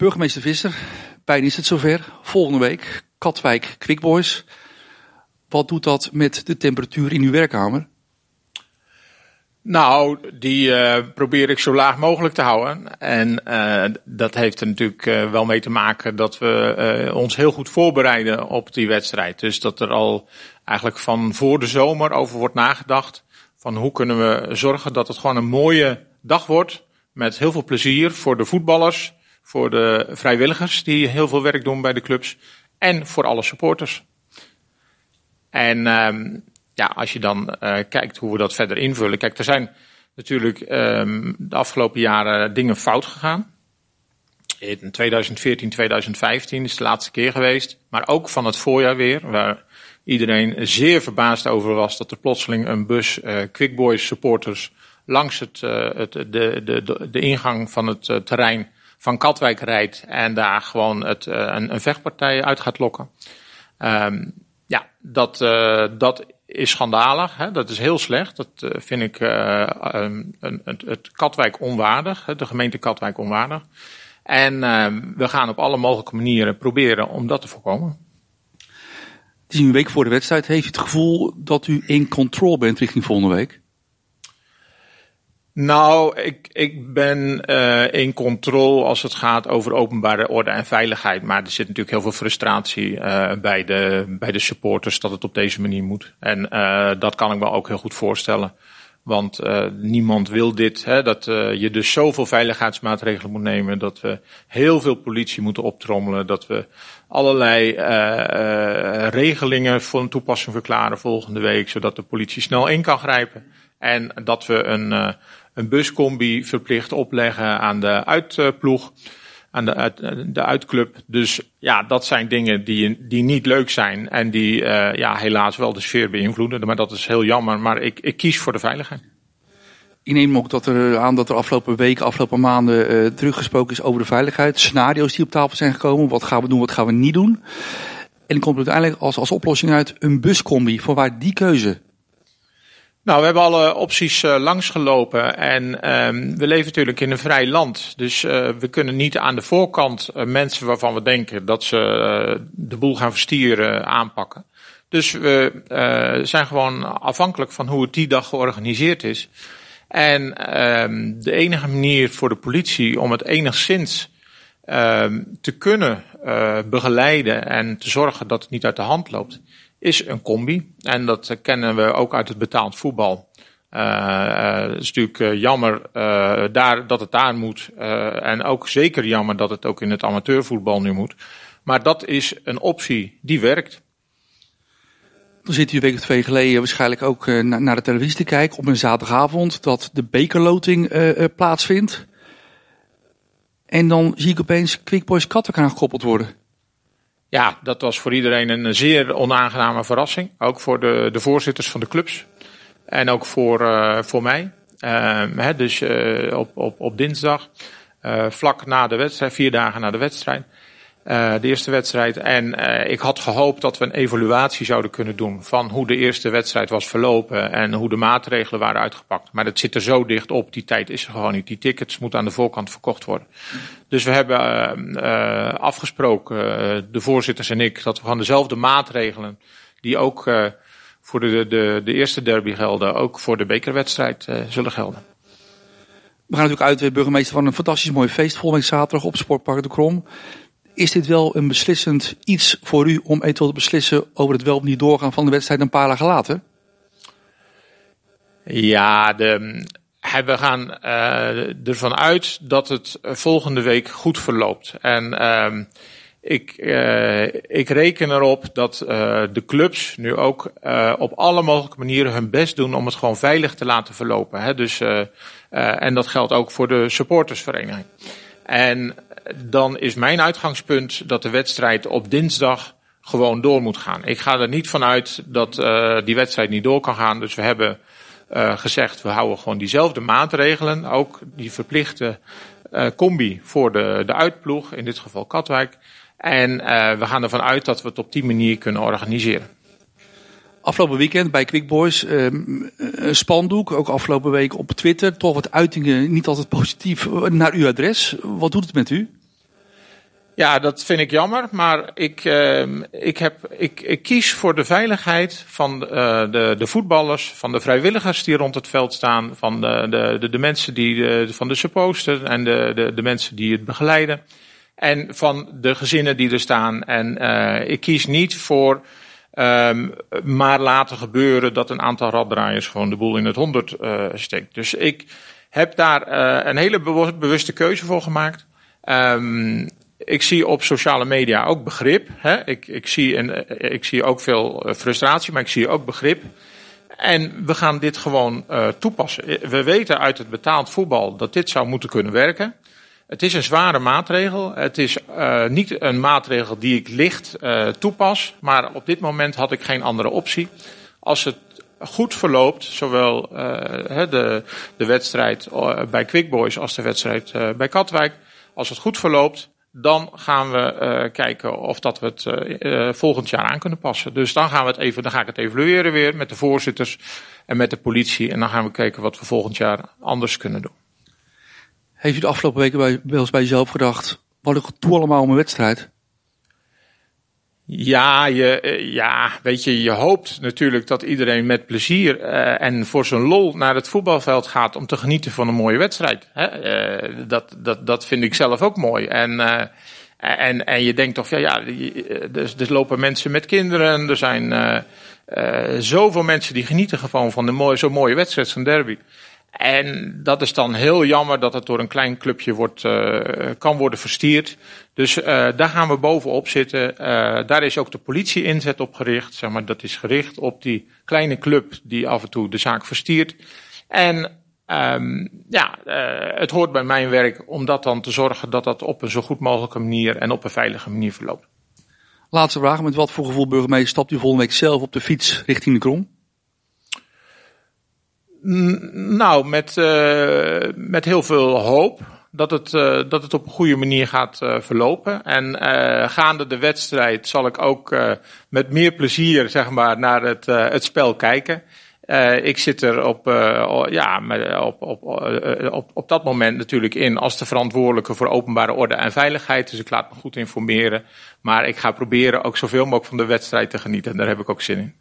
Burgemeester Visser, bijna is het zover. Volgende week Katwijk Quickboys. Wat doet dat met de temperatuur in uw werkkamer? Nou, die uh, probeer ik zo laag mogelijk te houden. En uh, dat heeft er natuurlijk uh, wel mee te maken dat we ons heel goed voorbereiden op die wedstrijd. Dus dat er al eigenlijk van voor de zomer over wordt nagedacht. Van hoe kunnen we zorgen dat het gewoon een mooie dag wordt. Met heel veel plezier voor de voetballers, voor de vrijwilligers die heel veel werk doen bij de clubs. En voor alle supporters. En um, ja, als je dan uh, kijkt hoe we dat verder invullen. Kijk, er zijn natuurlijk um, de afgelopen jaren dingen fout gegaan. In 2014, 2015 is de laatste keer geweest. Maar ook van het voorjaar weer. Waar iedereen zeer verbaasd over was dat er plotseling een bus uh, Quickboys supporters langs het, uh, het, de, de, de, ingang van het terrein van Katwijk rijdt. En daar gewoon het, een, een vechtpartij uit gaat lokken. Um, ja, dat, dat is schandalig. Hè? Dat is heel slecht. Dat uh, vind ik um, het, het Katwijk onwaardig. De gemeente Katwijk onwaardig. En uh, we gaan op alle mogelijke manieren proberen om dat te voorkomen. Het is een week voor de wedstrijd. Heeft u het gevoel dat u in control bent richting volgende week? Nou, ik, ik ben uh, in controle als het gaat over openbare orde en veiligheid. Maar er zit natuurlijk heel veel frustratie uh, bij, de, bij de supporters dat het op deze manier moet. En uh, dat kan ik me ook heel goed voorstellen. Want niemand wil dit, hè, dat je dus zoveel veiligheidsmaatregelen moet nemen, dat we heel veel politie moeten optrommelen, dat we allerlei regelingen voor een toepassing verklaren volgende week, zodat de politie snel in kan grijpen. En dat we een een buscombi verplicht opleggen aan de uitploeg, aan de, uit, de uitclub. Dus ja, dat zijn dingen die, die niet leuk zijn en die uh, ja, helaas wel de sfeer beïnvloeden. Maar dat is heel jammer, maar ik, ik kies voor de veiligheid. Ik neem ook dat er aan dat er afgelopen weken, afgelopen maanden uh, teruggesproken is over de veiligheid. Scenario's die op tafel zijn gekomen. Wat gaan we doen, wat gaan we niet doen? En dan komt uiteindelijk als, als oplossing uit een buscombi. Voor waar die keuze? Nou, we hebben alle opties uh, langsgelopen en um, we leven natuurlijk in een vrij land. Dus uh, we kunnen niet aan de voorkant uh, mensen waarvan we denken dat ze de boel gaan verstieren aanpakken. Dus we zijn gewoon afhankelijk van hoe het die dag georganiseerd is. En um, de enige manier voor de politie om het enigszins um, te kunnen begeleiden en te zorgen dat het niet uit de hand loopt, is een combi. En dat kennen we ook uit het betaald voetbal. Uh, het is natuurlijk uh, jammer uh, daar, dat het daar moet. en ook zeker jammer dat het ook in het amateurvoetbal nu moet. Maar dat is een optie die werkt. Dan zit u een week of twee geleden waarschijnlijk ook naar de televisie te kijken op een zaterdagavond dat de bekerloting plaatsvindt. En dan zie ik opeens Quick Boys Katwijk aangekoppeld worden. Ja, dat was voor iedereen een zeer onaangename verrassing. Ook voor de, de voorzitters van de clubs. En ook voor, uh, voor mij. Uh, hè, dus uh, op, op, op dinsdag, vlak na de wedstrijd, vier dagen na de wedstrijd. Uh, de eerste wedstrijd. En uh, ik had gehoopt dat we een evaluatie zouden kunnen doen van hoe de eerste wedstrijd was verlopen en hoe de maatregelen waren uitgepakt. Maar dat zit er zo dicht op, die tijd is er gewoon niet. Die tickets moeten aan de voorkant verkocht worden. Dus we hebben uh, afgesproken, de voorzitters en ik, dat we gewoon dezelfde maatregelen die ook voor de, de, de eerste derby gelden, ook voor de bekerwedstrijd zullen gelden. We gaan natuurlijk uit, burgemeester, van een fantastisch mooi feest volgende zaterdag op Sportpark de Krom. Is dit wel een beslissend iets voor u om eventueel te beslissen over het wel of niet doorgaan van de wedstrijd een paar dagen later? Ja, we gaan uh, ervan uit dat het volgende week goed verloopt. En uh, ik, uh, ik reken erop dat uh, de clubs nu ook op alle mogelijke manieren hun best doen om het gewoon veilig te laten verlopen. Hè? Dus, en dat geldt ook voor de supportersvereniging. En dan is mijn uitgangspunt dat de wedstrijd op dinsdag gewoon door moet gaan. Ik ga er niet vanuit dat uh, die wedstrijd niet door kan gaan. Dus we hebben uh, gezegd, we houden gewoon diezelfde maatregelen. Ook die verplichte uh, combi voor de, de uitploeg, in dit geval Katwijk. En we gaan ervan uit dat we het op die manier kunnen organiseren. Afgelopen weekend bij Quick Boys een spandoek, ook afgelopen week op Twitter. Toch wat uitingen, niet altijd positief, naar uw adres. Wat doet het met u? Ja, dat vind ik jammer, maar ik, uh, ik, heb, ik, ik kies voor de veiligheid van uh, de, de voetballers, van de vrijwilligers die rond het veld staan, van de, de, de, mensen die, van de supporters en de, de, de mensen die het begeleiden. En van de gezinnen die er staan. En ik kies niet voor um, maar laten gebeuren dat een aantal raddraaiers gewoon de boel in het honderd uh, steekt. Dus ik heb daar uh, een hele bewuste keuze voor gemaakt. Um, ik zie op sociale media ook begrip. Hè? Ik, ik, zie en, ik zie ook veel frustratie, maar ik zie ook begrip. En we gaan dit gewoon toepassen. We weten uit het betaald voetbal dat dit zou moeten kunnen werken. Het is een zware maatregel. Het is uh, niet een maatregel die ik licht uh, toepas. Maar op dit moment had ik geen andere optie. Als het goed verloopt, zowel uh, de, de wedstrijd bij Quick Boys als de wedstrijd bij Katwijk. Als het goed verloopt, dan gaan we kijken of dat we het volgend jaar aan kunnen passen. Dus dan, gaan we het even, dan ga ik het evalueren weer met de voorzitters en met de politie. En dan gaan we kijken wat we volgend jaar anders kunnen doen. Heeft u de afgelopen weken bij, bij jezelf gedacht, wat ik toe allemaal om een wedstrijd? Ja, je, eh, ja, weet je, je hoopt natuurlijk dat iedereen met plezier uh, en voor zijn lol naar het voetbalveld gaat om te genieten van een mooie wedstrijd. Hè? Uh, dat, dat, dat vind ik zelf ook mooi. En, en, en je denkt toch, ja, ja er, er lopen mensen met kinderen, er zijn zoveel mensen die genieten gewoon van de mooie, zo'n mooie wedstrijd, zo'n derby. En dat is dan heel jammer dat het door een klein clubje wordt, uh, kan worden verstierd. Dus uh, daar gaan we bovenop zitten. Uh, daar is ook de politie inzet op gericht. Zeg maar, dat is gericht op die kleine club die af en toe de zaak verstiert. En um, ja, het hoort bij mijn werk om dat dan te zorgen dat dat op een zo goed mogelijke manier en op een veilige manier verloopt. Laatste vraag. Met wat voor gevoel burgemeester stapt u volgende week zelf op de fiets richting de Krom? Nou, met, uh, met heel veel hoop dat het, uh, dat het op een goede manier gaat uh, verlopen. En gaande de wedstrijd zal ik ook met meer plezier zeg maar, naar het, het spel kijken. ik zit er op, ja, op, op, op, op dat moment natuurlijk in als de verantwoordelijke voor openbare orde en veiligheid. Dus ik laat me goed informeren. Maar ik ga proberen ook zoveel mogelijk van de wedstrijd te genieten. En daar heb ik ook zin in.